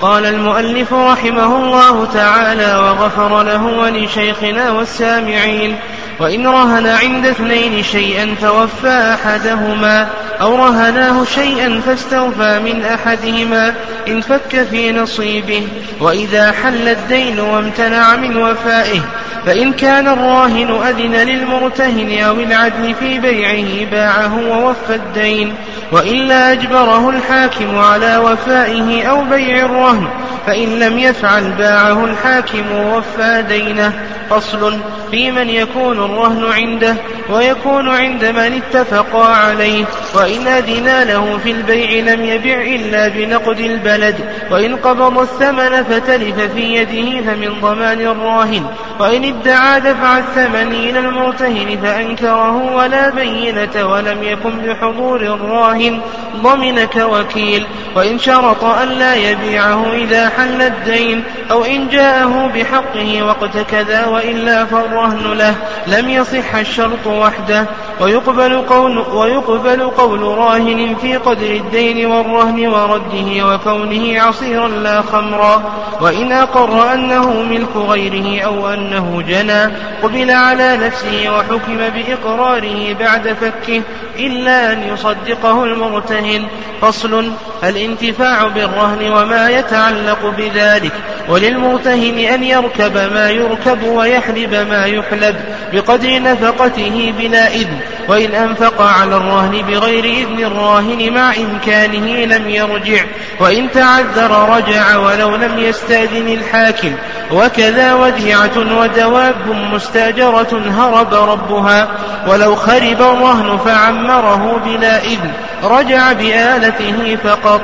قال المؤلف رحمه الله تعالى وغفر له ولشيخنا والسامعين. وإن رهن عند اثنين شيئا فوفى أحدهما أو رهناه شيئا فاستوفى من أحدهما إن فك في نصيبه وإذا حل الدين وامتنع من وفائه فإن كان الراهن أذن للمرتهن أو العدل في بيعه باعه ووفى الدين وإلا أجبره الحاكم على وفائه أو بيع الرهن فإن لم يفعل باعه الحاكم ووفى دينه. فصل في من يكون الرهن عنده ويكون عند من اتفقا عليه. وإن أذنا له في البيع لم يبع إلا بنقد البلد. وإن قبض الثمن فتلف في يده فمن ضمان الراهن. وإن ادعى دفع الثمن إلى المرتهن فأنكره ولا بينة ولم يكن بحضور الراهن. ضمن كوكيل وإن شرط أن لا يبيعه إذا حل الدين. أو إن جاءه بحقه وقت كذا وإلا فالرهن له لم يصح الشرط وحده. ويقبل قول, ويقبل قول راهن في قدر الدين والرهن ورده وكونه عصيرا لا خمرا. وإن أقر أنه ملك غيره أو أنه جنى قبل على نفسه وحكم بإقراره بعد فكه إلا أن يصدقه المرتهن. فصل الانتفاع بالرهن وما يتعلق بذلك. وللمرتهن أن يركب ما يركب ويحلب ما يحلب بقدر نفقته بلا إذن وإن أنفق على الرهن بغير إذن الراهن مع إمكانه لم يرجع وإن تعذر رجع ولو لم يستأذن الحاكم وكذا وديعة ودواب مستاجرة هرب ربها ولو خرب الرهن فعمره بلا إذن رجع بآلته فقط.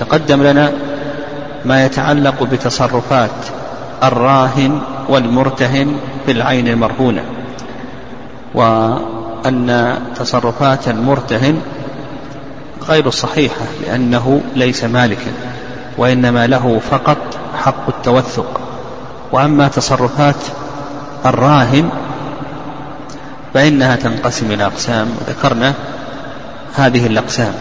تقدم لنا ما يتعلق بتصرفات الراهن والمرتهن في العين المرهونة وأن تصرفات المرتهن غير صحيحة لأنه ليس مالكا وإنما له فقط حق التوثق. وأما تصرفات الراهن فإنها تنقسم إلى أقسام. وذكرنا هذه الأقسام.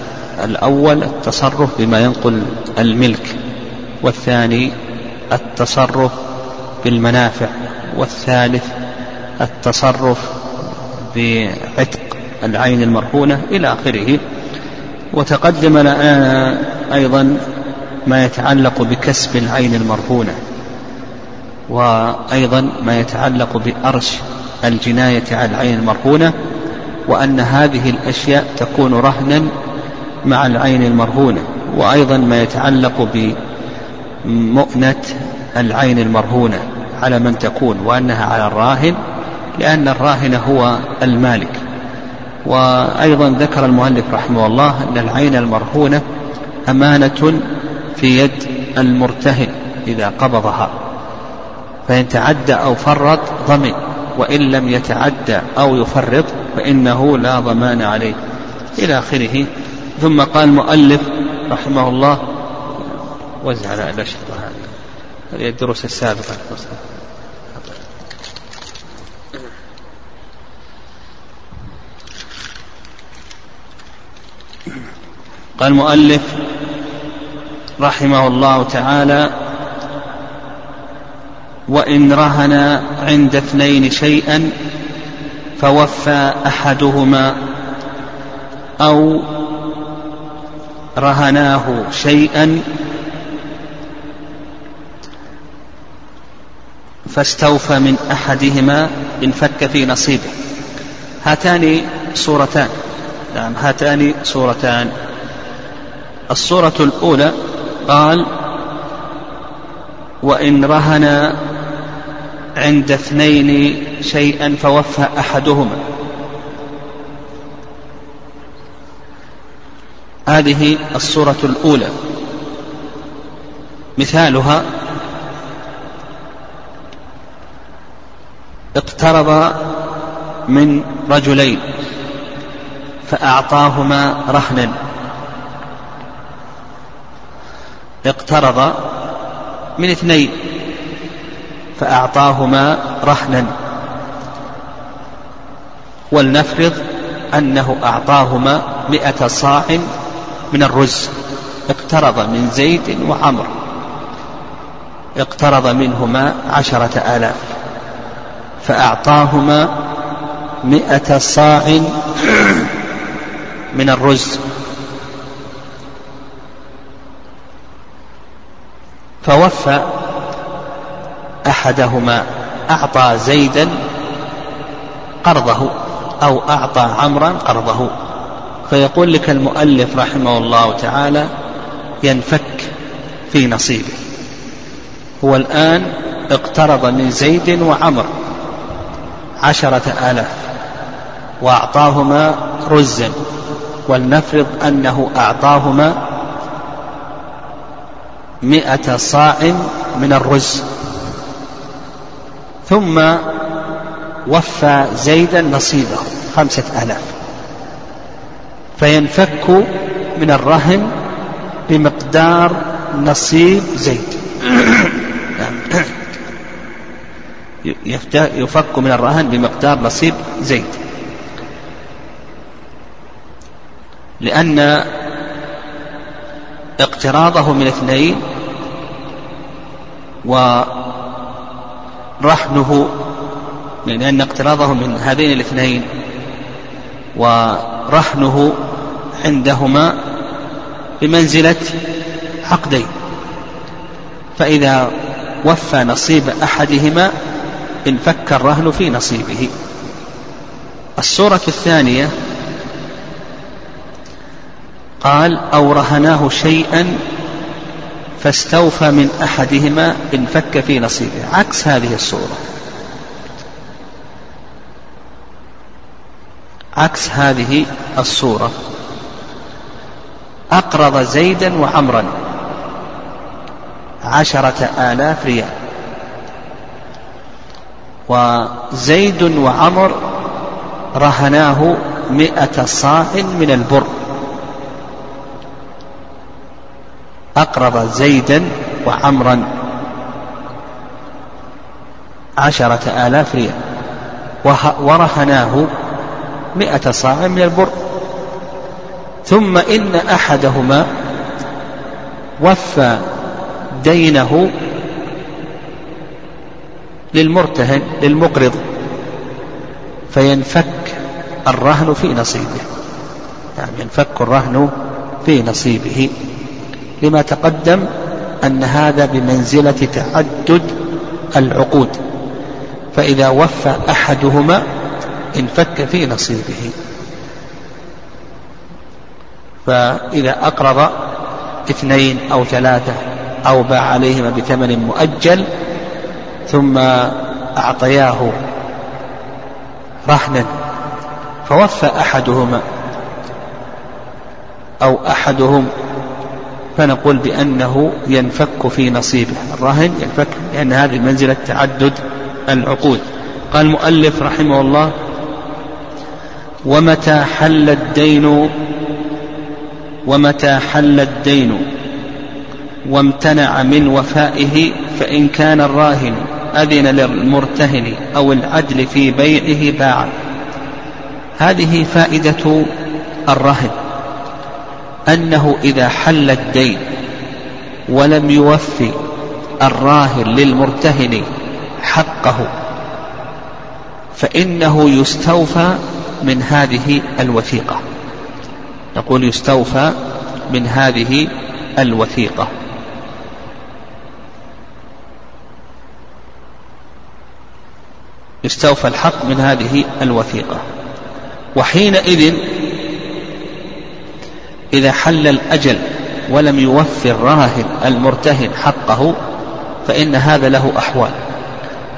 الأول التصرف بما ينقل الملك والثاني التصرف بالمنافع. والثالث التصرف بعتق العين المرهونة إلى آخره. وتقدم لنا أيضا ما يتعلق بكسب العين المرهونة وأيضا ما يتعلق بأرش الجناية على العين المرهونة وأن هذه الأشياء تكون رهنا مع العين المرهونة. وأيضا ما يتعلق بمؤنة العين المرهونة. على من تكون وأنها على الراهن لأن الراهن هو المالك. وأيضا ذكر المؤلف رحمه الله أن العين المرهونة أمانة في يد المرتهن إذا قبضها. فإن تعدى أو فرط ضمن وإن لم يتعدى أو يفرط فإنه لا ضمان عليه. إلى آخره. ثم قال المؤلف رحمه الله وزع على هذه الدروس السابقة. قال المؤلف رحمه الله تعالى وإن رهن عند اثنين شيئا فوفى أحدهما أو رهناه شيئا فاستوفى من أحدهما انفك في نصيبه. هاتان صورتان. نعم هاتان صورتان. الصورة الأولى قال وإن رهن عند اثنين شيئا فوفى أحدهما. هذه الصورة الأولى. مثالها اقترض من رجلين فأعطاهما رهنا. اقترض من اثنين فأعطاهما رهنا. ولنفرض أنه أعطاهما مئة صاع من الرز. اقترض من زيد وعمر. اقترض منهما عشرة آلاف. فأعطاهما مئة صاع من الرز. فوفى أحدهما أعطى زيدا قرضه أو أعطى عمرا قرضه. فيقول لك المؤلف رحمه الله تعالى ينفك في نصيبه. هو الآن اقترض من زيد وعمر. عشرة آلاف وأعطاهما رزا ولنفرض أنه أعطاهما مئة صاع من الرز. ثم وفى زيدا نصيبه خمسة آلاف. فينفك من الرهن بمقدار نصيب زيد. يفك من الرهن بمقدار نصيب زيد لأن اقتراضه من اثنين ورهنه لأن اقتراضه من هذين الاثنين ورهنه عندهما بمنزلة عقدين. فإذا وفى نصيب أحدهما انفك الرهن في نصيبه. الصورة الثانية قال أو رهناه شيئا فاستوفى من أحدهما انفك في نصيبه. عكس هذه الصورة عكس هذه الصورة أقرض زيدا وعمرا عشرة آلاف ريال. وزيد وعمر رهناه مئة صاع من البر. أقرض زيدا وعمرا عشرة آلاف ريال. ورهناه مئة صاع من البر. ثم إن أحدهما وفى دينه للمرتهن للمقرض فينفك الرهن في نصيبه. يعني ينفك الرهن في نصيبه. لما تقدم أن هذا بمنزلة تعدد العقود. فإذا وفى أحدهما انفك في نصيبه. فإذا أقرض اثنين أو ثلاثة أو باع عليهما بثمن مؤجل ثم أعطياه رهنا فوفى أحدهما أو أحدهم فنقول بأنه ينفك في نصيبه. الرهن ينفك لأن هذه منزلة تعدد العقود. قال المؤلف رحمه الله ومتى حل الدين؟ ومتى حل الدين؟ وامتنع من وفائه فإن كان الراهن أذن للمرتهن أو العدل في بيعه باع هذه فائدة الرهن أنه إذا حل الدين ولم يوفي الراهن للمرتهن حقه فإنه يستوفى من هذه الوثيقة. نقول يستوفى من هذه الوثيقة. يستوفى الحق من هذه الوثيقة. وحينئذ إذا حل الأجل ولم يوفي الراهن المرتهن حقه فإن هذا له أحوال.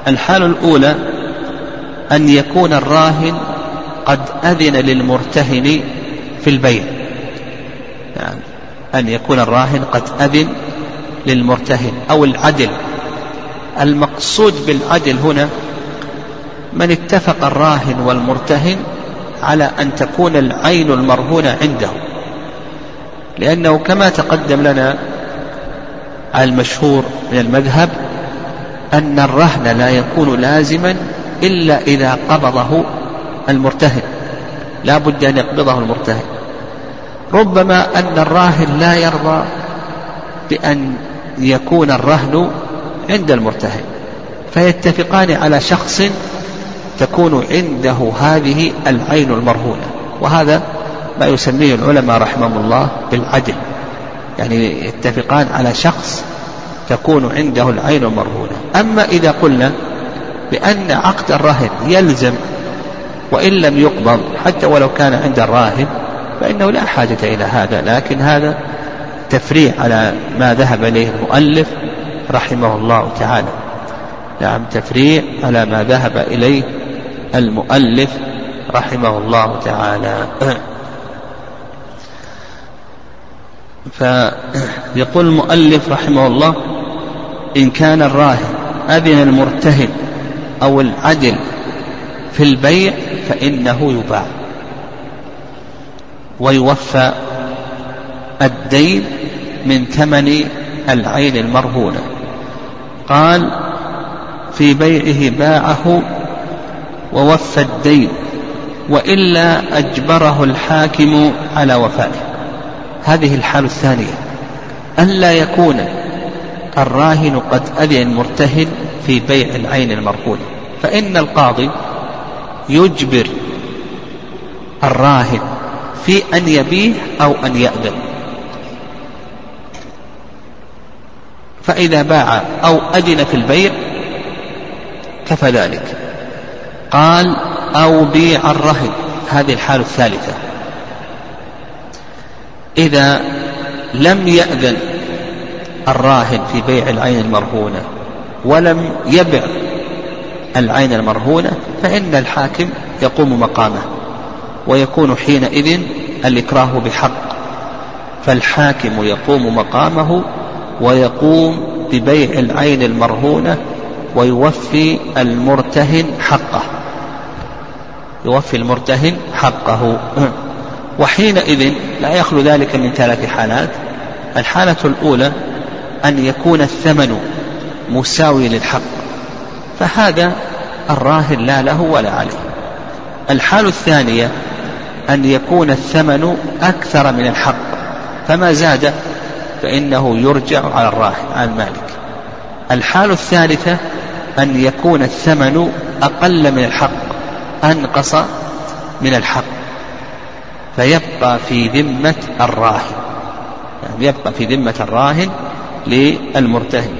الحال الأولى أن يكون الراهن قد أذن للمرتهن في البيع. يعني أن يكون الراهن قد أذن للمرتهن أو العدل. المقصود بالعدل هنا من اتفق الراهن والمرتهن على أن تكون العين المرهونة عنده. لأنه كما تقدم لنا المشهور من المذهب أن الرهن لا يكون لازما إلا إذا قبضه المرتهن. لا بد أن يقبضه المرتهن. ربما أن الراهن لا يرضى بأن يكون الرهن عند المرتهن. فيتفقان على شخص تكون عنده هذه العين المرهونة. وهذا ما يسميه العلماء رحمهم الله بالعدل. يعني يتفقان على شخص تكون عنده العين المرهونة. أما إذا قلنا بأن عقد الرهن يلزم وإن لم يقبض حتى ولو كان عند الراهن فإنه لا حاجة إلى هذا. لكن هذا تفريع على ما ذهب إليه المؤلف رحمه الله تعالى. نعم تفريع على ما ذهب إليه المؤلف رحمه الله تعالى. فيقول المؤلف رحمه الله إن كان الراهن أذن المرتهن أو العدل في البيع فإنه يباع. ويوفى الدين من ثمن العين المرهونة. قال في بيعه باعه ووفى الدين وإلا أجبره الحاكم على وفائه. هذه الحالة الثانية. ألا يكون الراهن قد أذن المرتهن في بيع العين المرهونة فإن القاضي يجبر الراهن في أن يبيع أو أن يأذن. فإذا باع أو أذن في البيع كفى ذلك. قال أو بيع الرهن. هذه الحالة الثالثة. إذا لم يأذن الراهن في بيع العين المرهونة ولم يبع العين المرهونة فإن الحاكم يقوم مقامه ويكون حينئذ الإكراه بحق. فالحاكم يقوم مقامه ويقوم ببيع العين المرهونة ويوفي المرتهن حقه. يوفي المرتهن حقه. وحينئذ لا يخلو ذلك من ثلاث حالات الحالة الأولى أن يكون الثمن مساوي للحق فهذا الراهن لا له ولا عليه. الحال الثانية أن يكون الثمن أكثر من الحق فما زاد فإنه يرجع على الراهن على المالك. الحال الثالثة أن يكون الثمن أقل من الحق أنقص من الحق فيبقى في ذمة الراهن يعني يبقى في ذمة الراهن للمرتهن.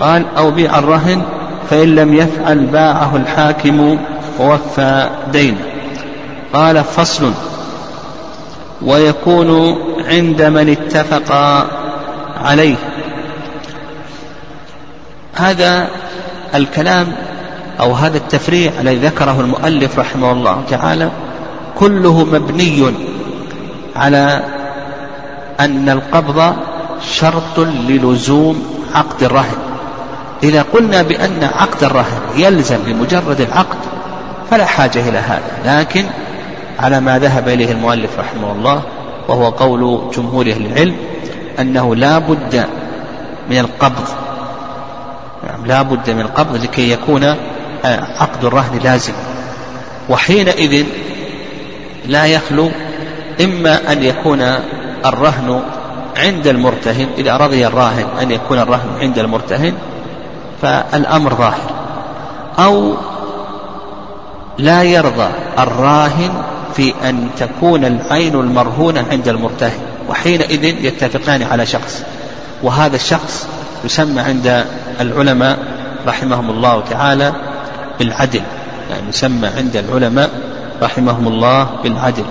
قال أو بيع الرهن فإن لم يفعل باعه الحاكم ووفى دينه. قال فصل. ويكون عند من اتفق عليه. هذا الكلام أو هذا التفريع الذي ذكره المؤلف رحمه الله تعالى كله مبني على أن القبض شرط للزوم عقد الرهن. إذا قلنا بأن عقد الرهن يلزم بمجرد العقد فلا حاجة إلى هذا لكن على ما ذهب إليه المؤلف رحمه الله وهو قول جمهور أهل العلم أنه لا بد من القبض. يعني لا بد من القبض لكي يكون عقد الرهن لازم. وحينئذ لا يخلو إما أن يكون الرهن عند المرتهن إذا رضي الراهن أن يكون الرهن عند المرتهن فالأمر ظاهر. أو لا يرضى الراهن في أن تكون العين المرهونة عند المرتهن وحينئذ يتفقان على شخص. وهذا الشخص يسمى عند العلماء رحمهم الله تعالى بالعدل يعني يسمى عند العلماء رحمهم الله بالعدل.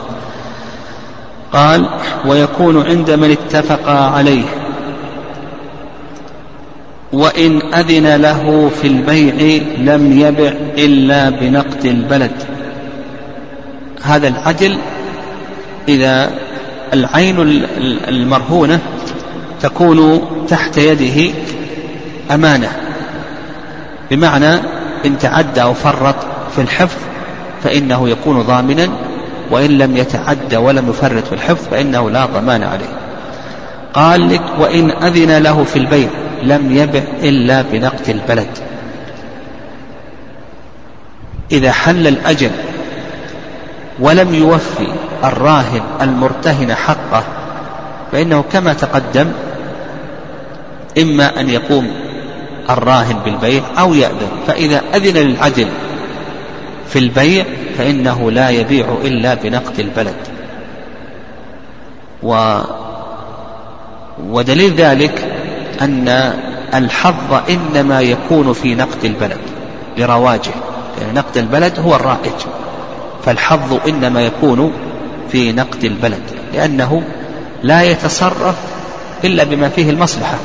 قال ويكون عند من اتفق عليه. وإن أذن له في البيع لم يبع إلا بنقد البلد. هذا العدل إذا العين المرهونة تكون تحت يده أمانة. بمعنى إن تعدى أو فرط في الحفظ فإنه يكون ضامنا وإن لم يتعدى ولم يفرط في الحفظ فإنه لا ضمان عليه. قال لك وإن أذن له في البيع لم يبع إلا بنقد البلد. إذا حل الأجل ولم يوفي الراهن المرتهن حقه فإنه كما تقدم إما أن يقوم الراهن بالبيع أو يأذن فإذا أذن للعدل في البيع فإنه لا يبيع إلا بنقد البلد. و ودليل ذلك أن الحظ إنما يكون في نقد البلد لرواجه يعني نقد البلد هو الرائج فالحظ إنما يكون في نقد البلد لأنه لا يتصرف إلا بما فيه المصلحة.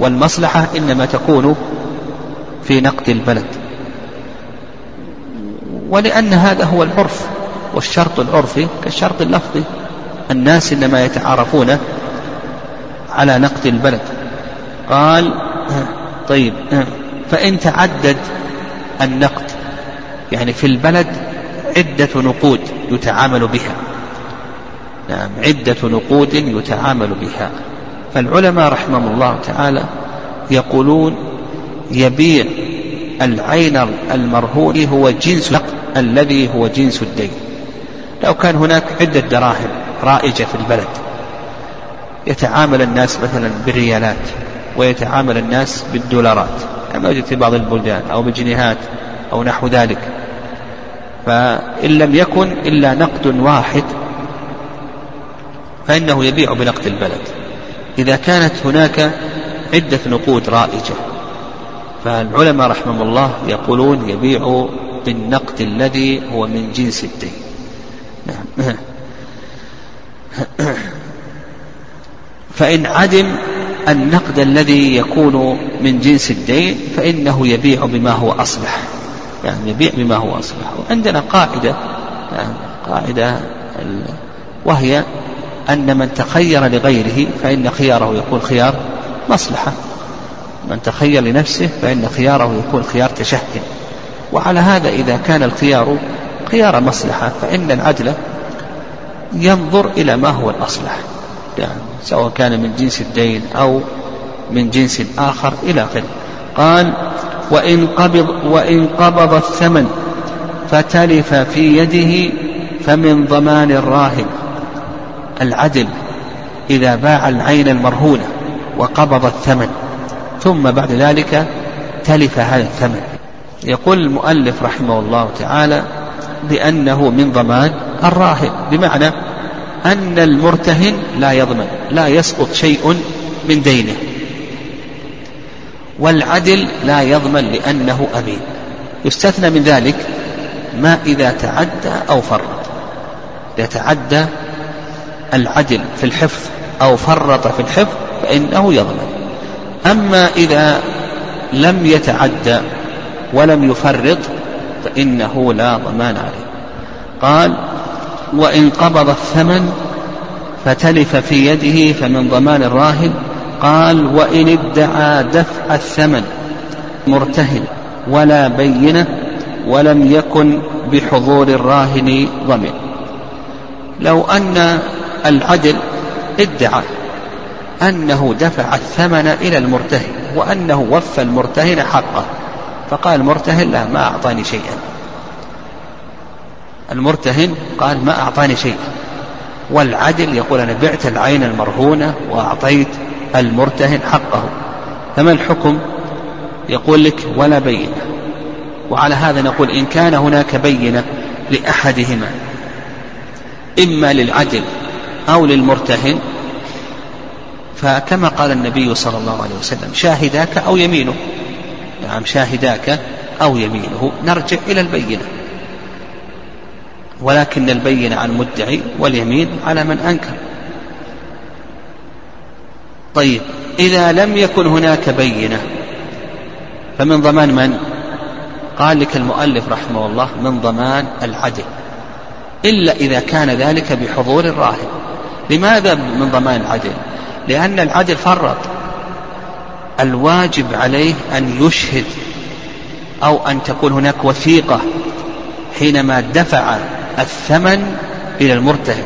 والمصلحة إنما تكون في نقد البلد. ولأن هذا هو العرف والشرط العرفي كالشرط اللفظي الناس إنما يتعارفون على نقد البلد. قال طيب فإن تعدد النقد يعني في البلد عدة نقود يتعامل بها. نعم عدة نقود يتعامل بها. فالعلماء رحمهم الله تعالى يقولون يبيع العين المرهون هو جنس نقد الذي هو جنس الدين. لو كان هناك عدة دراهم رائجة في البلد يتعامل الناس مثلا بالريالات ويتعامل الناس بالدولارات كما يوجد في بعض البلدان أو بالجنيهات أو نحو ذلك. فإن لم يكن إلا نقد واحد فإنه يبيع بنقد البلد. إذا كانت هناك عدة نقود رائجة. فالعلماء رحمهم الله يقولون يبيع بالنقد الذي هو من جنس الدين. نعم فإن عدم النقد الذي يكون من جنس الدين فإنه يبيع بما هو أصلح. يعني يبيع بما هو أصلح. وعندنا قاعدة يعني قاعدة وهي أن من تخير لغيره فإن خياره يكون خيار مصلحة. من تخير لنفسه فإن خياره يكون خيار تشهي وعلى هذا إذا كان الخيار خيار مصلحة فإن العدل ينظر إلى ما هو الأصلح. يعني سواء كان من جنس الدين أو من جنس آخر إلى آخره قال وإن قبض وإن قبض الثمن فتلف في يده فمن ضمان الراهن العدل إذا باع العين المرهونة وقبض الثمن ثم بعد ذلك تلف هذا الثمن. يقول المؤلف رحمه الله تعالى بأنه من ضمان الراهن بمعنى أن المرتهن لا يضمن لا يسقط شيء من دينه. والعدل لا يضمن لأنه أمين. يستثنى من ذلك ما إذا تعدى أو فرط. يتعدى العدل في الحفظ أو فرط في الحفظ فإنه يضمن أما إذا لم يتعدى ولم يفرط فإنه لا ضمان عليه. قال وإن قبض الثمن فتلف في يده فمن ضمان الراهن. قال وإن ادعى دفع الثمن مرتهن ولا بينة ولم يكن بحضور الراهن ضمن. لو أن العدل ادعى أنه دفع الثمن إلى المرتهن وأنه وفى المرتهن حقه. فقال المرتهن لا ما أعطاني شيئا. المرتهن قال ما أعطاني شيء والعدل يقول أنا بعت العين المرهونة وأعطيت المرتهن حقه. فما الحكم؟ يقول لك ولا بينة. وعلى هذا نقول إن كان هناك بينة لأحدهما إما للعدل أو للمرتهن فكما قال النبي صلى الله عليه وسلم شاهداك أو يمينه. نعم شاهداك أو يمينه. نرجع إلى البينة. ولكن البينة عن مدعي واليمين على من أنكر. طيب إذا لم يكن هناك بينة فمن ضمان من؟ قال لك المؤلف رحمه الله من ضمان العدل. إلا إذا كان ذلك بحضور الراهن. لماذا من ضمان العدل؟ لأن العدل فرط الواجب عليه أن يشهد أو أن تكون هناك وثيقة حينما دفع الثمن إلى المرتهن.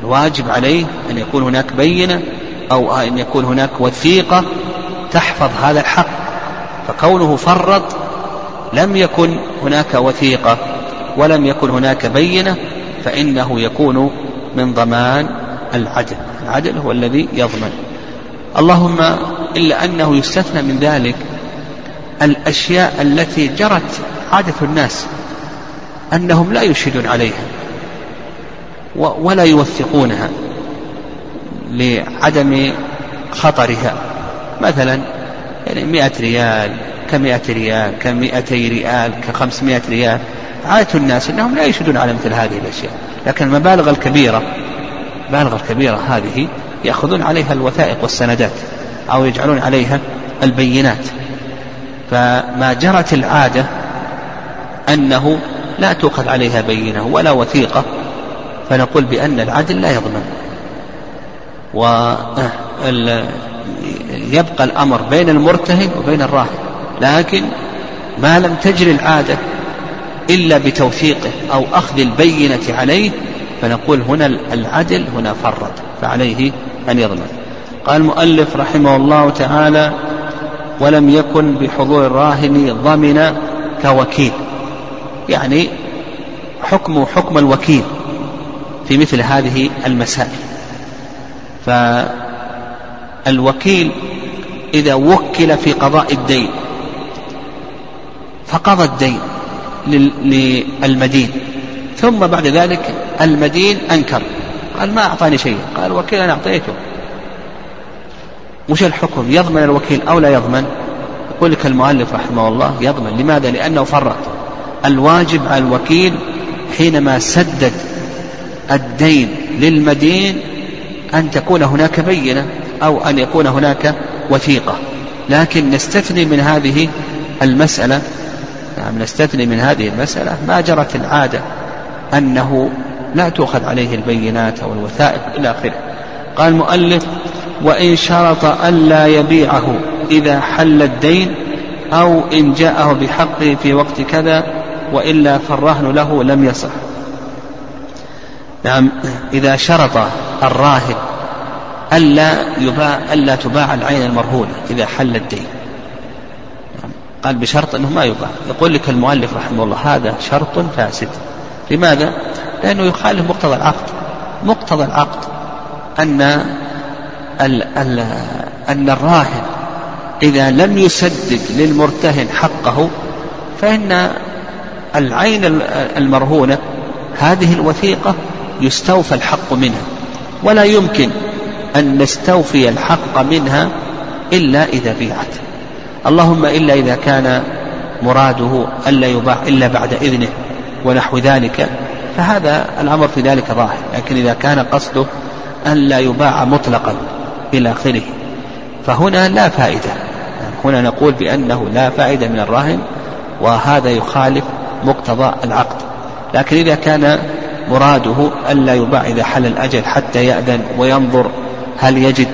الواجب عليه أن يكون هناك بينة أو أن يكون هناك وثيقة تحفظ هذا الحق. فكونه فرط لم يكن هناك وثيقة ولم يكن هناك بينة فإنه يكون من ضمان العدل العدل هو الذي يضمن. اللهم إلا أنه يستثنى من ذلك الأشياء التي جرت عادة الناس أنهم لا يشهدون عليها ولا يوثقونها لعدم خطرها. مثلا يعني مئة ريال كمئة ريال كمئتي ريال كخمسمائة ريال. عادة الناس أنهم لا يشهدون على مثل هذه الأشياء. لكن المبالغ الكبيرة المبالغ الكبيرة هذه يأخذون عليها الوثائق والسندات أو يجعلون عليها البينات. فما جرت العادة أنه لا تؤخذ عليها بينة ولا وثيقة فنقول بأن العدل لا يضمن. ويبقى الأمر بين المرتهن وبين الراهن لكن ما لم تجري العادة إلا بتوثيقه أو أخذ البينة عليه فنقول هنا العدل هنا فرط فعليه أن يضمن. قال المؤلف رحمه الله تعالى ولم يكن بحضور الراهن ضمن كوكيل. يعني حكم حكم الوكيل في مثل هذه المسائل. فالوكيل إذا وكل في قضاء الدين فقضى الدين للمدين. ثم بعد ذلك المدين أنكر. قال ما أعطاني شيء. قال الوكيل أنا أعطيته. وش الحكم؟ يضمن الوكيل أو لا يضمن؟ يقول لك المؤلف رحمه الله يضمن. لماذا؟ لأنه فرط. الواجب على الوكيل حينما سدد الدين للمدين أن تكون هناك بينة أو أن يكون هناك وثيقة. لكن نستثني من هذه المسألة. نعم نستثني من هذه المسألة. ما جرت العادة. أنه لا تؤخذ عليه البينات أو الوثائق إلى آخره. قال المؤلف وإن شرط ألا يبيعه إذا حل الدين أو إن جاءه بحقه في وقت كذا وإلا فالرهن له لم يصح. نعم إذا شرط الراهن ألا يباع ألا تباع العين المرهونة إذا حل الدين. قال بشرط أنه ما يباع. يقول لك المؤلف رحمه الله هذا شرط فاسد. لماذا؟ لأنه يخالف مقتضى العقد. مقتضى العقد. أن ال ال أن الراهن إذا لم يسدد للمرتهن حقه فإن العين المرهونة هذه الوثيقة يستوفى الحق منها. ولا يمكن أن نستوفي الحق منها إلا إذا بيعت. اللهم إلا إذا كان مراده ألا يباع إلا بعد إذنه. ونحو ذلك فهذا الأمر في ذلك ظاهر لكن إذا كان قصده ألا يباع مطلقا إلى آخره فهنا لا فائدة. هنا نقول بأنه لا فائدة من الراهن وهذا يخالف مقتضى العقد. لكن إذا كان مراده ألا يباع إذا حل الأجل حتى يأذن وينظر هل يجد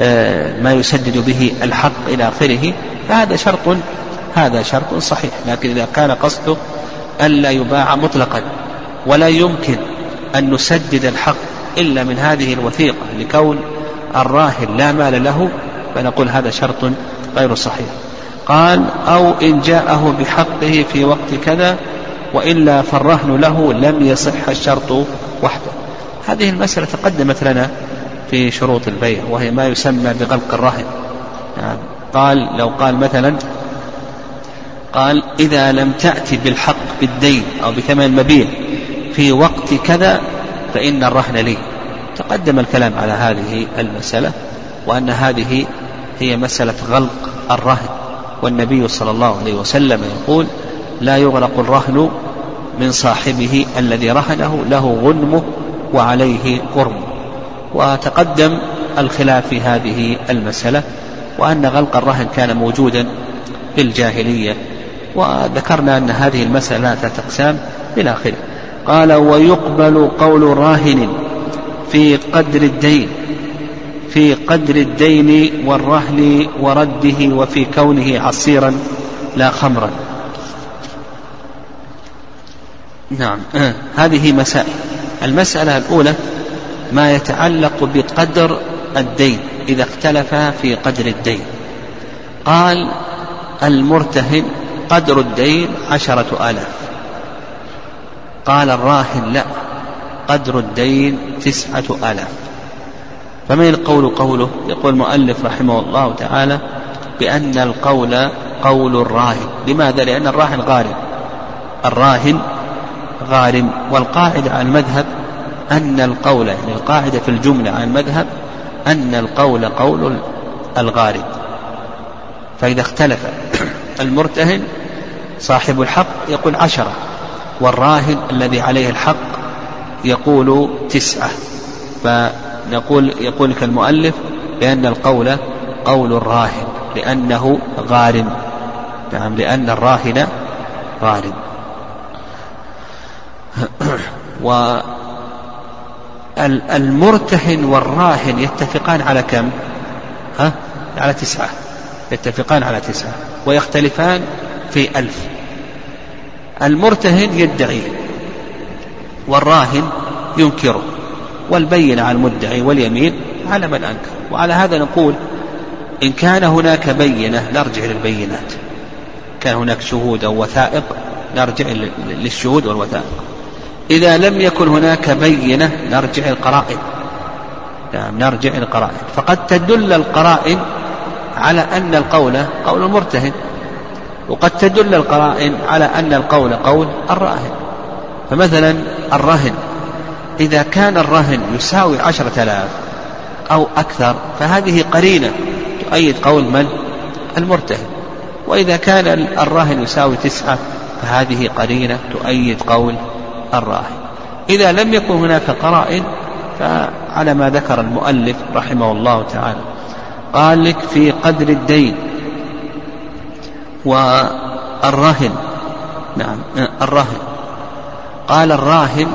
آه، ما يسدد به الحق إلى آخره فهذا شرط هذا شرط صحيح. لكن إذا كان قصده ألا يباع مطلقا ولا يمكن أن نسدد الحق إلا من هذه الوثيقة لكون الراهن لا مال له فنقول هذا شرط غير صحيح. قال أو إن جاءه بحقه في وقت كذا وإلا فالرهن له لم يصح الشرط وحده. هذه المسألة تقدمت لنا في شروط البيع وهي ما يسمى بغلق الرهن. يعني قال لو قال مثلا قال إذا لم تأتي بالحق بالدين أو بثمن المبيع في وقت كذا فإن الرهن لي. تقدم الكلام على هذه المسألة وأن هذه هي مسألة غلق الرهن. والنبي صلى الله عليه وسلم يقول لا يغلق الرهن من صاحبه الذي رهنه له غنمه وعليه قرمه وتقدم الخلاف في هذه المسألة وأن غلق الرهن كان موجودا في الجاهلية وذكرنا أن هذه المسألة ثلاثة أقسام إلى آخره. قال ويقبل قول راهن في قدر الدين في قدر الدين والرهن ورده وفي كونه عصيرا لا خمرا. نعم. آه. هذه مسائل. المسألة الأولى ما يتعلق بقدر الدين إذا اختلف في قدر الدين. قال المرتهن قدر الدين عشرة آلاف. قال الراهن لا قدر الدين تسعة آلاف. فمن القول قوله؟ يقول المؤلف رحمه الله تعالى بأن القول قول الراهن. لماذا؟ لأن الراهن غارم. الراهن غارم. والقاعدة على المذهب أن القول يعني القاعدة في الجملة على المذهب أن القول قول الغارم. فإذا اختلف المرتهن صاحب الحق يقول عشرة والراهن الذي عليه الحق يقول تسعة. فنقول يقول لك المؤلف بأن القول قول الراهن لأنه غارم. نعم لأن الراهن غارم. والمرتهن والراهن يتفقان على كم؟ ها؟ على تسعة. يتفقان على تسعة. ويختلفان في ألف. المرتهن يدعي والراهن ينكره والبين على المدعي واليمين على من أنكر. وعلى هذا نقول إن كان هناك بينة نرجع للبينات كان هناك شهود أو وثائق نرجع للشهود والوثائق. إذا لم يكن هناك بينة نرجع القرائن. نعم نرجع القرائن. فقد تدل القرائن على أن القول قول المرتهن وقد تدل القرائن على أن القول قول الراهن. فمثلا الرهن إذا كان الرهن يساوي عشرة آلاف أو أكثر فهذه قرينة تؤيد قول من؟ المرتهن. وإذا كان الرهن يساوي تسعة فهذه قرينة تؤيد قول الراهن. إذا لم يكن هناك قرائن فعلى ما ذكر المؤلف رحمه الله تعالى قال لك في قدر الدين والرهن نعم الرهن قال الراهن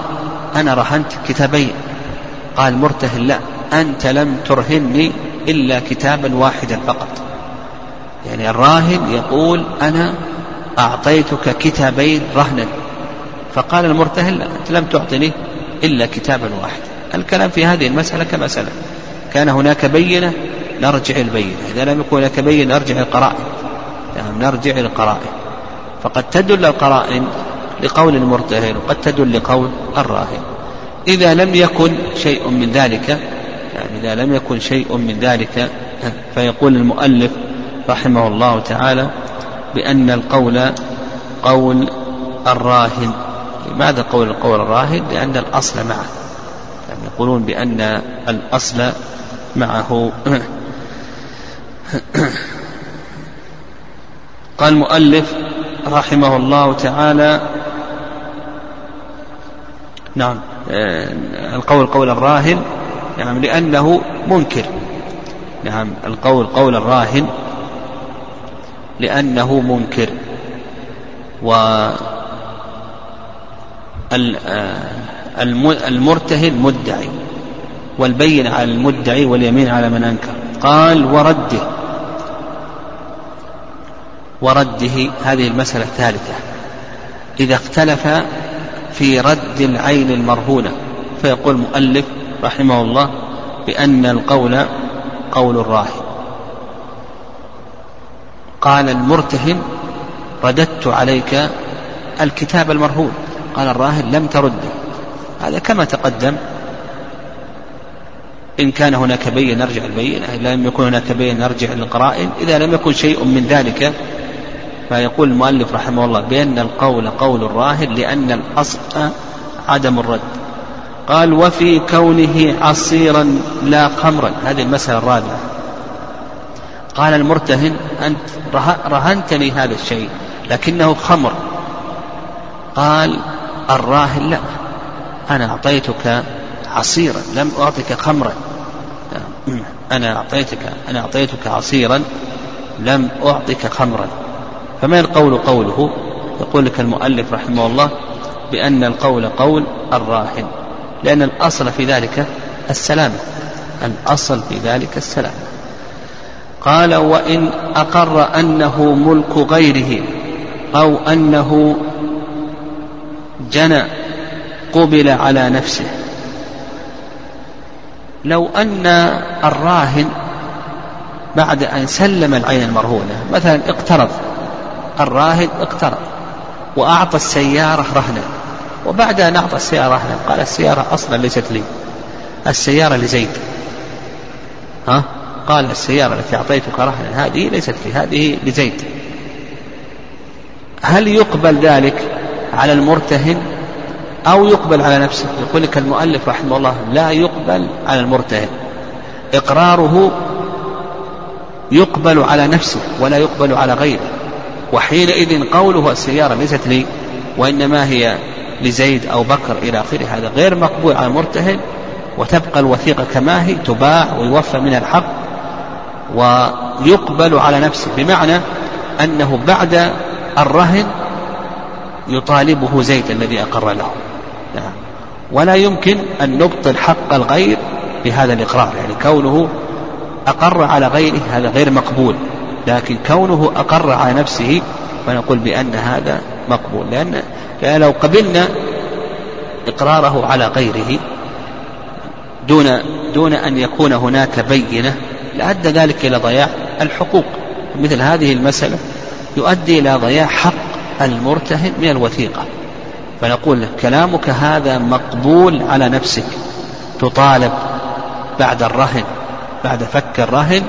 أنا رهنت كتابين. قال مرتهن لا أنت لم ترهني إلا كتابا واحدا فقط. يعني الراهن يقول أنا أعطيتك كتابين رهنا. فقال المرتهن لا أنت لم تعطني إلا كتابا واحدا. الكلام في هذه المسألة كما كان هناك بينة نرجع البينة. إذا لم يكن هناك بينة نرجع القرائن. يعني نرجع القرائن. فقد تدل القرائن لقول المرتهن وقد تدل لقول الراهن. إذا لم يكن شيء من ذلك يعني إذا لم يكن شيء من ذلك فيقول المؤلف رحمه الله تعالى بأن القول قول الراهن. لماذا قول القول الراهن؟ لأن الأصل معه. يعني يقولون بأن الأصل معه. قال المؤلف رحمه الله تعالى نعم آه، القول قول الراهن نعم لأنه منكر. نعم القول قول الراهن لأنه منكر. و آه، المرتهن مدعي والبين على المدعي واليمين على من أنكر. قال ورده. ورده هذه المسألة الثالثة. إذا اختلف في رد العين المرهونة فيقول المؤلف رحمه الله بأن القول قول الراهن. قال المرتهن رددت عليك الكتاب المرهون. قال الراهن لم ترده. هذا كما تقدم. إن كان هناك بين نرجع البين إذا لم يكن هناك بين نرجع للقرائن إذا لم يكن شيء من ذلك فيقول المؤلف رحمه الله بأن القول قول الراهن لأن الأصل عدم الرد. قال وفي كونه عصيرا لا خمرا. هذه المسألة الرابعة. قال المرتهن أنت رهنتني هذا الشيء لكنه خمر. قال الراهن لا. أنا أعطيتك عصيرا لم أعطك خمرا. أنا أعطيتك أنا أعطيتك عصيرا لم أعطك خمرا. فما القول قوله؟ يقول لك المؤلف رحمه الله بأن القول قول الراهن لأن الأصل في ذلك السلامة الأصل في ذلك السلامة قال وإن أقر أنه ملك غيره أو أنه جنى قبل على نفسه. لو أن الراهن بعد أن سلم العين المرهونة مثلا اقترض الراهن اقترض وأعطى السيارة رهنا. وبعد أن أعطى السيارة رهنا قال السيارة أصلا ليست لي. السيارة لزيد. ها؟ قال السيارة التي أعطيتك رهنا هذه ليست لي هذه لزيد. هل يقبل ذلك على المرتهن أو يقبل على نفسه؟ يقول لك المؤلف رحمه الله لا يقبل على المرتهن. إقراره يقبل على نفسه ولا يقبل على غيره. وحينئذ قوله السيارة ليست لي وإنما هي لزيد أو بكر إلى آخره. هذا غير مقبول على المرتهن وتبقى الوثيقة كما هي تباع ويوفى من الحق ويقبل على نفسه. بمعنى أنه بعد الرهن يطالبه زيد الذي أقر له. نعم. ولا يمكن أن نبطل حق الغير بهذا الإقرار يعني كونه أقر على غيره هذا غير مقبول. لكن كونه أقر على نفسه فنقول بأن هذا مقبول. لأن لو قبلنا إقراره على غيره دون دون أن يكون هناك بينة لأدى ذلك إلى ضياع الحقوق. مثل هذه المسألة يؤدي إلى ضياع حق المرتهن من الوثيقة. فنقول كلامك هذا مقبول على نفسك. تطالب بعد الرهن بعد فك الرهن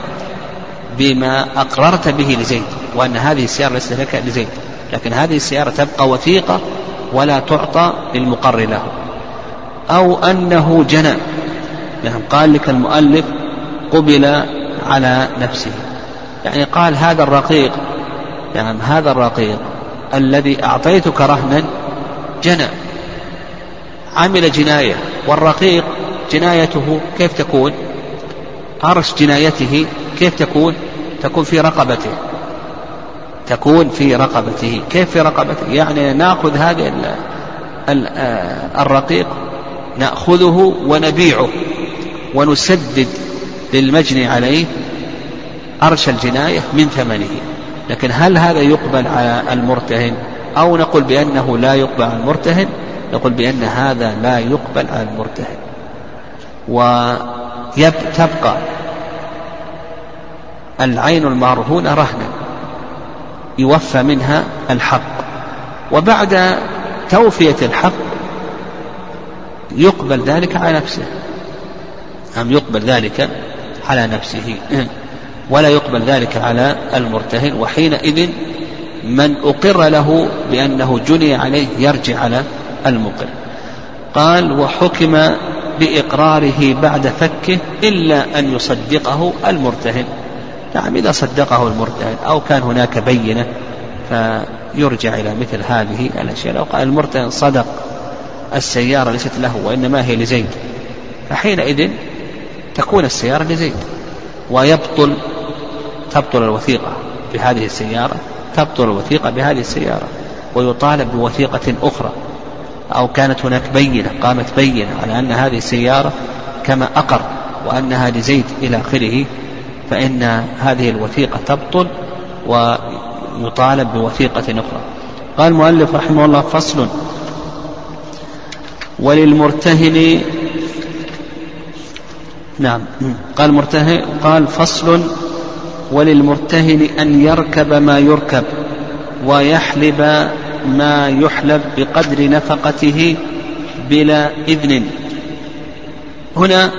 بما أقررت به لزيد وأن هذه السيارة ليست لك لزيد. لكن هذه السيارة تبقى وثيقة ولا تعطى للمقر له أو أنه جنى نعم قال لك المؤلف قبل على نفسه. يعني قال هذا الرقيق نعم هذا الرقيق الذي أعطيتك رهنا جنى. عمل جناية والرقيق جنايته كيف تكون؟ أرش جنايته كيف تكون؟ تكون في رقبته. تكون في رقبته. كيف في رقبته؟ يعني ناخذ هذا آه، الرقيق نأخذه ونبيعه ونسدد للمجني عليه أرش الجناية من ثمنه. لكن هل هذا يقبل على المرتهن؟ أو نقول بأنه لا يقبل على المرتهن؟ نقول بأن هذا لا يقبل على المرتهن. وتبقى العين المرهونة رهنا. يوفى منها الحق. وبعد توفية الحق يقبل ذلك على نفسه. أم يقبل ذلك على نفسه. ولا يقبل ذلك على المرتهن. وحينئذ من أقر له بأنه جني عليه يرجع على المقر. قال وحكم بإقراره بعد فكه إلا أن يصدقه المرتهن. نعم إذا صدقه المرتهن أو كان هناك بينة فيرجع إلى مثل هذه الأشياء. لو قال المرتهن صدق السيارة ليست له وإنما هي لزيد فحينئذ تكون السيارة لزيد. ويبطل تبطل الوثيقة بهذه السيارة تبطل الوثيقة بهذه السيارة ويطالب بوثيقة أخرى. أو كانت هناك بينة قامت بينة على أن هذه السيارة كما أقر وأنها لزيد إلى آخره فإن هذه الوثيقة تبطل ويطالب بوثيقة أخرى. قال المؤلف رحمه الله فصل وللمرتهن نعم قال مرتهن قال فصل وللمرتهن أن يركب ما يركب ويحلب ما يحلب بقدر نفقته بلا إذن. هنا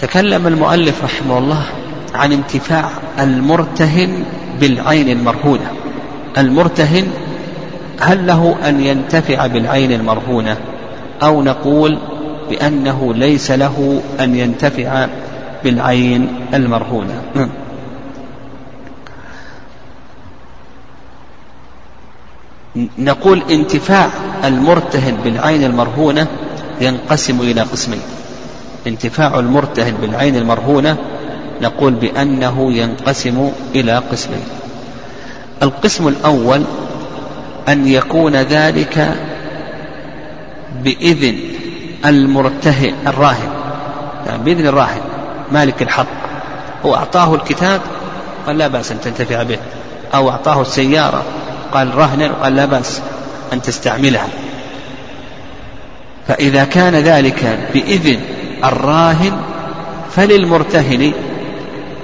تكلم المؤلف رحمه الله عن انتفاع المرتهن بالعين المرهونة. المرتهن هل له أن ينتفع بالعين المرهونة أو نقول بأنه ليس له أن ينتفع بالعين المرهونة؟ نقول انتفاع المرتهن بالعين المرهونة ينقسم إلى قسمين. انتفاع المرتهن بالعين المرهونة نقول بأنه ينقسم إلى قسمين. القسم الأول أن يكون ذلك بإذن المرتهن الراهن. يعني بإذن الراهن مالك الحق. هو أعطاه الكتاب قال لا بأس أن تنتفع به. أو أعطاه السيارة قال رهنا قال لا بأس أن تستعملها. فإذا كان ذلك بإذن الراهن فللمرتهن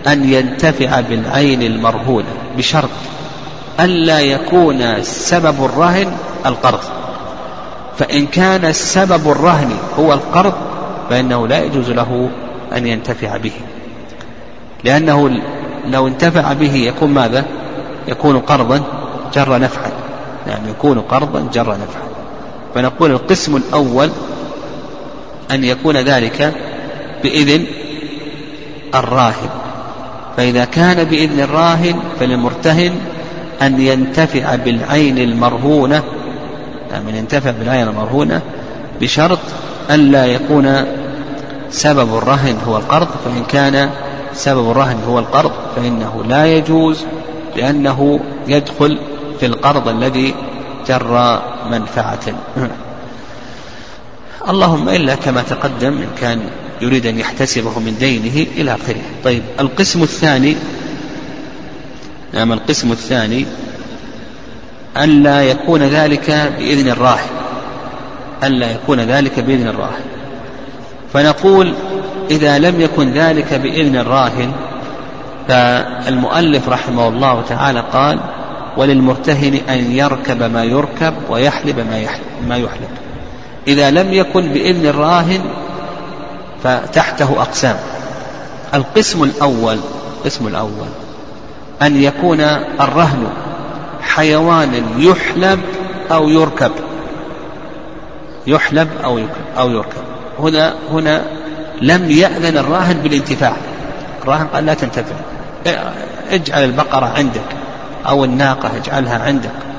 أن ينتفع بالعين المرهونة بشرط ألا يكون سبب الرهن القرض. فإن كان سبب الرهن هو القرض فإنه لا يجوز له أن ينتفع به. لأنه لو انتفع به يكون ماذا؟ يكون قرضا. جر نفعا. يعني يكون قرضا جر نفعا. فنقول القسم الأول أن يكون ذلك بإذن الراهن. فإذا كان بإذن الراهن فللمرتهن أن ينتفع بالعين المرهونة. يعني ينتفع بالعين المرهونة بشرط ألا يكون سبب الرهن هو القرض. فإن كان سبب الرهن هو القرض فإنه لا يجوز لأنه يدخل في القرض الذي جر منفعة. اللهم إلا كما تقدم إن كان يريد أن يحتسبه من دينه إلى آخره. طيب القسم الثاني نعم القسم الثاني ألا يكون ذلك بإذن الراهن ألا يكون ذلك بإذن الراهن فنقول إذا لم يكن ذلك بإذن الراهن فالمؤلف رحمه الله تعالى قال وللمرتهن أن يركب ما يركب ويحلب ما يحلب, ما يحلب. إذا لم يكن بإذن الراهن فتحته أقسام. القسم الأول القسم الأول أن يكون الرهن حيوان يحلب أو يركب. يحلب أو يركب أو يركب. هنا هنا لم يأذن الراهن بالانتفاع. الراهن قال لا تنتفع. اجعل البقرة عندك. أو الناقة اجعلها عندك.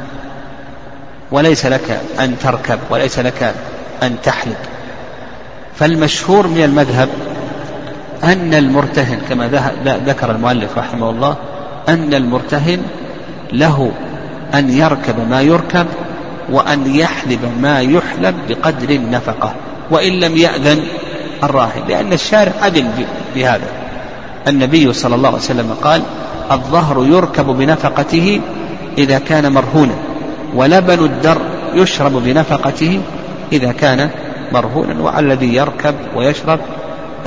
وليس لك أن تركب وليس لك أن تحلب فالمشهور من المذهب أن المرتهن كما ذكر المؤلف رحمه الله أن المرتهن له أن يركب ما يركب وأن يحلب ما يحلب بقدر النفقة وإن لم يأذن الراهن لأن الشارع أذن بهذا. النبي صلى الله عليه وسلم قال الظهر يركب بنفقته إذا كان مرهونا ولبن الدر يشرب بنفقته إذا كان مرهونا وعلى الذي يركب ويشرب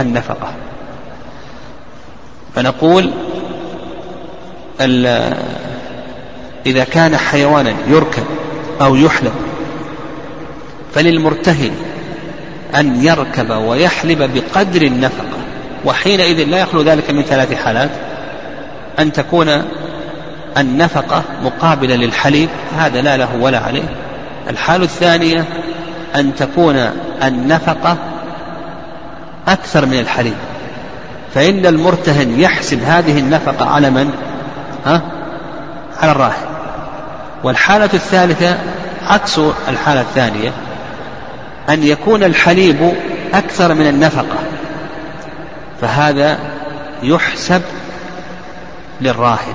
النفقة. فنقول إذا كان حيوانا يركب أو يحلب فللمرتهن أن يركب ويحلب بقدر النفقة. وحينئذ لا يخلو ذلك من ثلاث حالات. أن تكون النفقة مقابلة للحليب هذا لا له ولا عليه. الحال الثانية أن تكون النفقة أكثر من الحليب. فإن المرتهن يحسب هذه النفقة على من؟ ها؟ على الراهن. والحالة الثالثة عكس الحالة الثانية أن يكون الحليب أكثر من النفقة. فهذا يحسب للراهن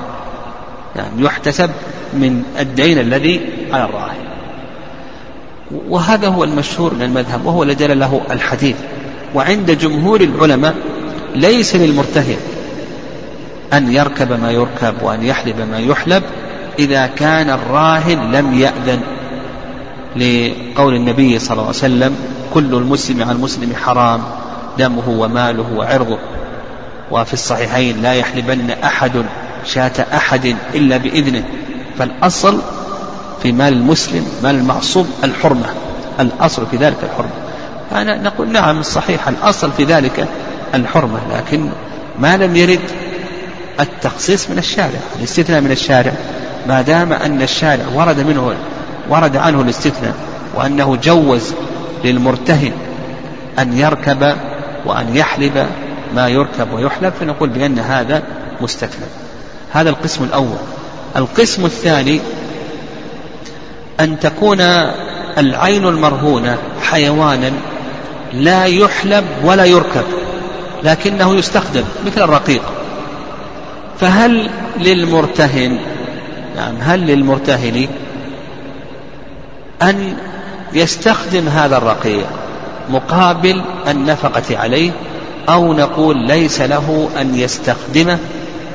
يعني يحتسب من الدين الذي على الراهن وهذا هو المشهور من المذهب وهو الذي له الحديث. وعند جمهور العلماء ليس للمرتهن أن يركب ما يركب وأن يحلب ما يحلب إذا كان الراهن لم يأذن. لقول النبي صلى الله عليه وسلم كل المسلم على المسلم حرام. دمه وماله وعرضه. وفي الصحيحين لا يحلبن أحد شاة أحد إلا بإذنه. فالأصل في مال المسلم مال المعصوم الحرمة. الأصل في ذلك الحرمة. أنا نقول نعم صحيح الأصل في ذلك الحرمة. لكن ما لم يرد التخصيص من الشارع الاستثناء من الشارع. ما دام أن الشارع ورد منه ورد عنه الاستثناء وأنه جوز للمرتهن أن يركب وأن يحلب ما يركب ويحلب فنقول بأن هذا مستثنى هذا القسم الأول. القسم الثاني أن تكون العين المرهونة حيوانا لا يحلب ولا يركب لكنه يستخدم مثل الرقيق. فهل للمرتهن نعم هل للمرتهن أن يستخدم هذا الرقيق؟ مقابل النفقة عليه أو نقول ليس له أن يستخدمه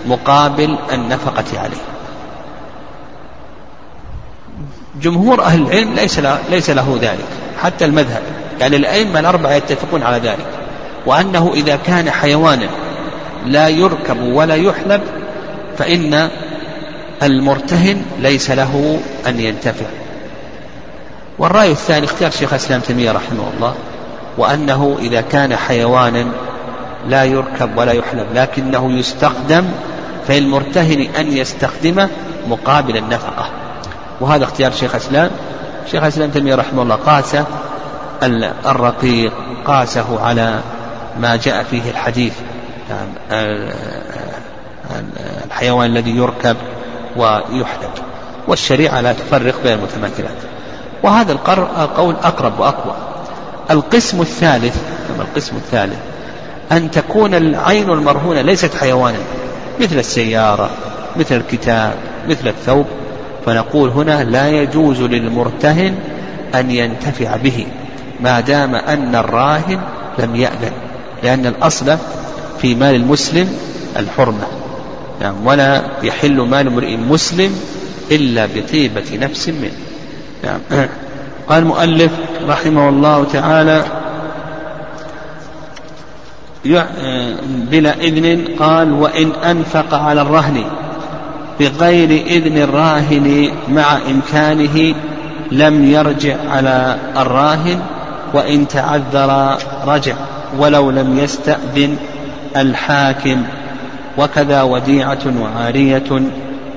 مقابل النفقة عليه. جمهور أهل العلم ليس له, ليس له ذلك حتى المذهب. يعني الأئمة الأربعة يتفقون على ذلك. وأنه إذا كان حيوانا لا يركب ولا يحلب فإن المرتهن ليس له أن ينتفع. والرأي الثاني اختيار شيخ الإسلام تيمية رحمه الله. وأنه إذا كان حيوانا لا يركب ولا يحلب لكنه يستخدم فالمرتهن أن يستخدمه مقابل النفقة. وهذا اختيار شيخ الإسلام. شيخ الإسلام تيمية رحمه الله قاس الرقيق قاسه على ما جاء فيه الحديث. نعم الحيوان الذي يركب ويحلب. والشريعة لا تفرق بين المتماثلات. وهذا القول أقرب وأقوى. القسم الثالث القسم الثالث أن تكون العين المرهونة ليست حيوانا مثل السيارة مثل الكتاب مثل الثوب. فنقول هنا لا يجوز للمرتهن أن ينتفع به ما دام أن الراهن لم يأذن لأن الأصل في مال المسلم الحرمة. نعم ولا يحل مال امرئ مسلم إلا بطيبة نفس منه. نعم. قال المؤلف رحمه الله تعالى بلا إذن قال وإن أنفق على الرهن بغير إذن الراهن مع إمكانه لم يرجع على الراهن وإن تعذر رجع ولو لم يستأذن الحاكم وكذا وديعة وعارية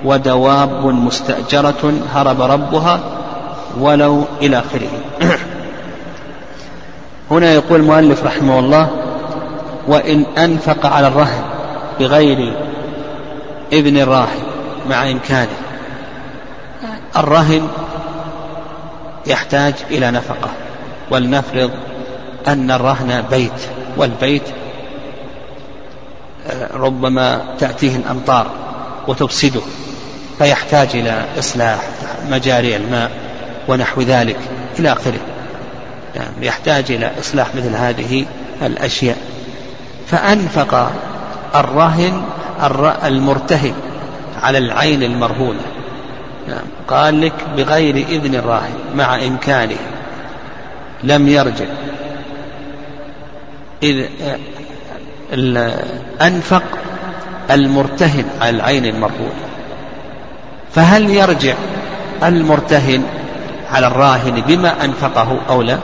ودواب مستأجرة هرب ربها ولو إلى آخره. هنا يقول المؤلف رحمه الله وإن أنفق على الرهن بغير إذن الراهن مع إمكانه الرهن يحتاج إلى نفقة. ولنفرض أن الرهن بيت والبيت آه، ربما تأتيه الأمطار وتفسده فيحتاج إلى إصلاح مجاري الماء. ونحو ذلك إلى آخره. يعني يحتاج إلى إصلاح مثل هذه الأشياء. فأنفق الرهن المرتهن على العين المرهونة. نعم قال لك بغير إذن الراهن مع إمكانه. لم يرجع. إذ أنفق المرتهن على العين المرهونة. فهل يرجع المرتهن على الراهن بما أنفقه أو لا؟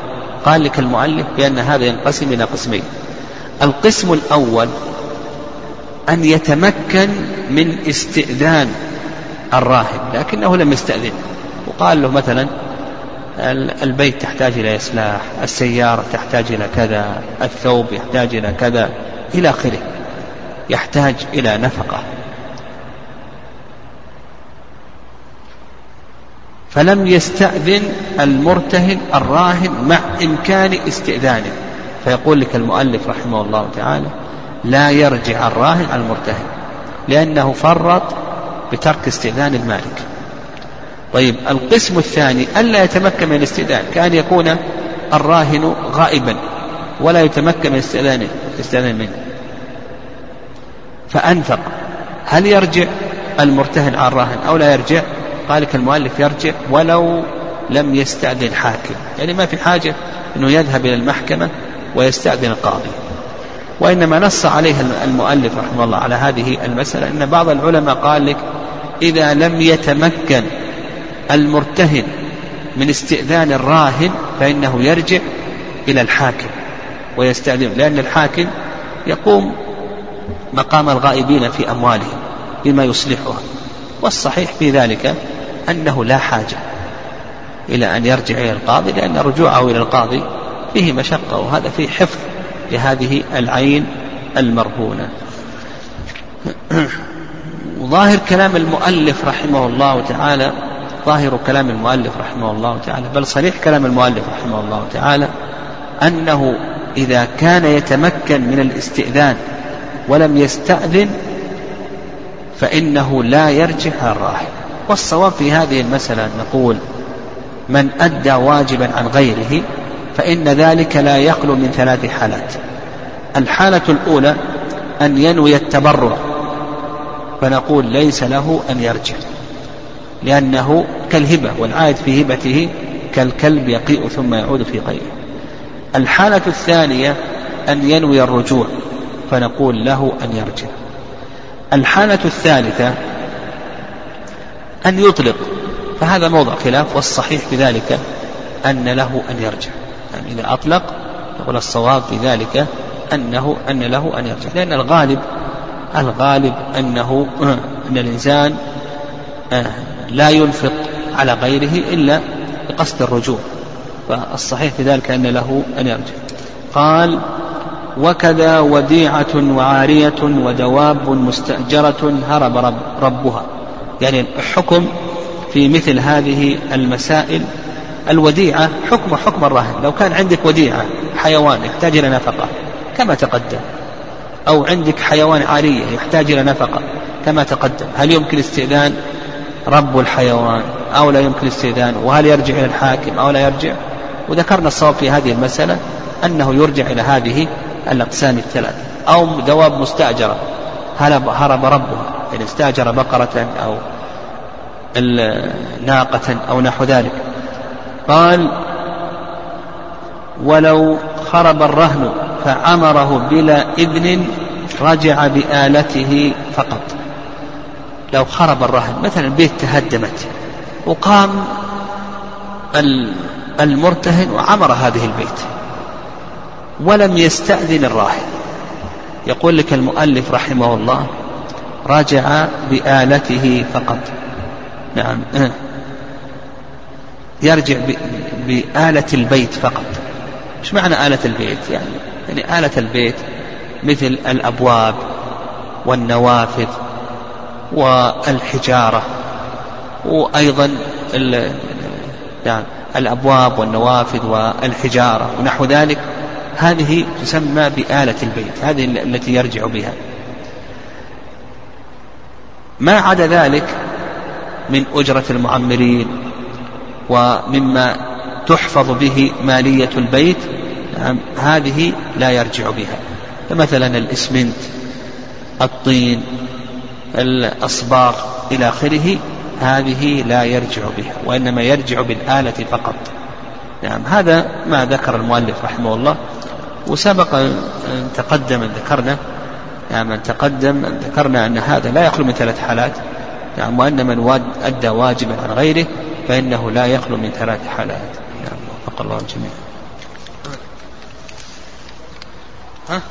قال لك المؤلف بأن هذا ينقسم إلى قسمين. القسم الأول أن يتمكن من استئذان الراهن لكنه لم يستأذن. وقال له مثلا البيت تحتاج إلى إصلاح السيارة تحتاج إلى كذا الثوب يحتاج إلى كذا إلى آخره. يحتاج إلى نفقة. فلم يستأذن المرتهن الراهن مع إمكان استئذانه. فيقول لك المؤلف رحمه الله تعالى لا يرجع الراهن على المرتهن لأنه فرط بترك استئذان المالك. طيب القسم الثاني ألا يتمكن من الاستئذان؟ كأن يكون الراهن غائبا ولا يتمكن من استئذانه استئذان منه. فأنفق هل يرجع المرتهن على الراهن أو لا يرجع؟ قال لك المؤلف يرجع ولو لم يستأذن حاكم. يعني ما في حاجة أنه يذهب إلى المحكمة ويستأذن القاضي. وإنما نص عليها المؤلف رحمه الله على هذه المسألة أن بعض العلماء قال لك إذا لم يتمكن المرتهن من استئذان الراهن فإنه يرجع إلى الحاكم ويستأذن لأن الحاكم يقوم مقام الغائبين في أموالهم بما يصلحها. والصحيح في ذلك أنه لا حاجة إلى أن يرجع إلى القاضي لأن رجوعه إلى القاضي فيه مشقة وهذا فيه حفظ لهذه العين المرهونة. وظاهر كلام المؤلف رحمه الله تعالى ظاهر كلام المؤلف رحمه الله تعالى بل صريح كلام المؤلف رحمه الله تعالى أنه إذا كان يتمكن من الاستئذان ولم يستأذن فإنه لا يرجع على الراحل والصواب في هذه المسألة نقول من أدى واجبا عن غيره فإن ذلك لا يخلو من ثلاث حالات. الحالة الأولى أن ينوي التبرع فنقول ليس له أن يرجع لأنه كالهبة والعائد في هبته كالكلب يقيء ثم يعود في قيئه. الحالة الثانية أن ينوي الرجوع فنقول له أن يرجع. الحالة الثالثة أن يطلق فهذا موضع خلاف والصحيح في ذلك أن له أن يرجع. يعني إذا أطلق يقول الصواب في ذلك أنه أن له أن يرجع. لأن الغالب الغالب أنه أن الإنسان آه، لا ينفق على غيره إلا بقصد الرجوع فالصحيح في ذلك أن له أن يرجع. قال وكذا وديعة وعارية ودواب مستأجرة هرب رب ربها. يعني الحكم في مثل هذه المسائل. الوديعة حكم حكم الرهن لو كان عندك وديعة حيوان يحتاج إلى نفقة كما تقدم. أو عندك حيوان عارية يحتاج إلى نفقة كما تقدم. هل يمكن استئذان رب الحيوان؟ أو لا يمكن استئذان وهل يرجع إلى الحاكم؟ أو لا يرجع؟ وذكرنا الصواب في هذه المسألة أنه يرجع إلى هذه الأقسام الثلاث. أو دواب مستأجرة. هرب ربها يعني استأجر بقرة أو ناقة أو نحو ذلك. قال ولو خرب الرهن فعمره بلا إذن رجع بآلته فقط. لو خرب الرهن. مثلا البيت تهدمت. وقام المرتهن وعمر هذه البيت. ولم يستأذن الراهن يقول لك المؤلف رحمه الله رجع بآلته فقط. نعم يرجع بآلة البيت فقط. إيش معنى آلة البيت؟ يعني يعني آلة البيت مثل الأبواب والنوافذ والحجارة وأيضا يعني الأبواب والنوافذ والحجارة ونحو ذلك. هذه تسمى بآلة البيت هذه التي يرجع بها. ما عدا ذلك من أجرة المعمرين ومما تحفظ به مالية البيت نعم هذه لا يرجع بها. فمثلا الإسمنت الطين الأصباغ إلى آخره هذه لا يرجع بها وإنما يرجع بالآلة فقط. نعم. هذا ما ذكر المؤلف رحمه الله وسبق أن تقدم ذكرنا نعم أن تقدم أن ذكرنا أن هذا لا يخلو من ثلاث حالات نعم وأن من أدى واجبا عن غيره فإنه لا يخلو من ثلاث حالات. نعم وفق الله الجميع. ها؟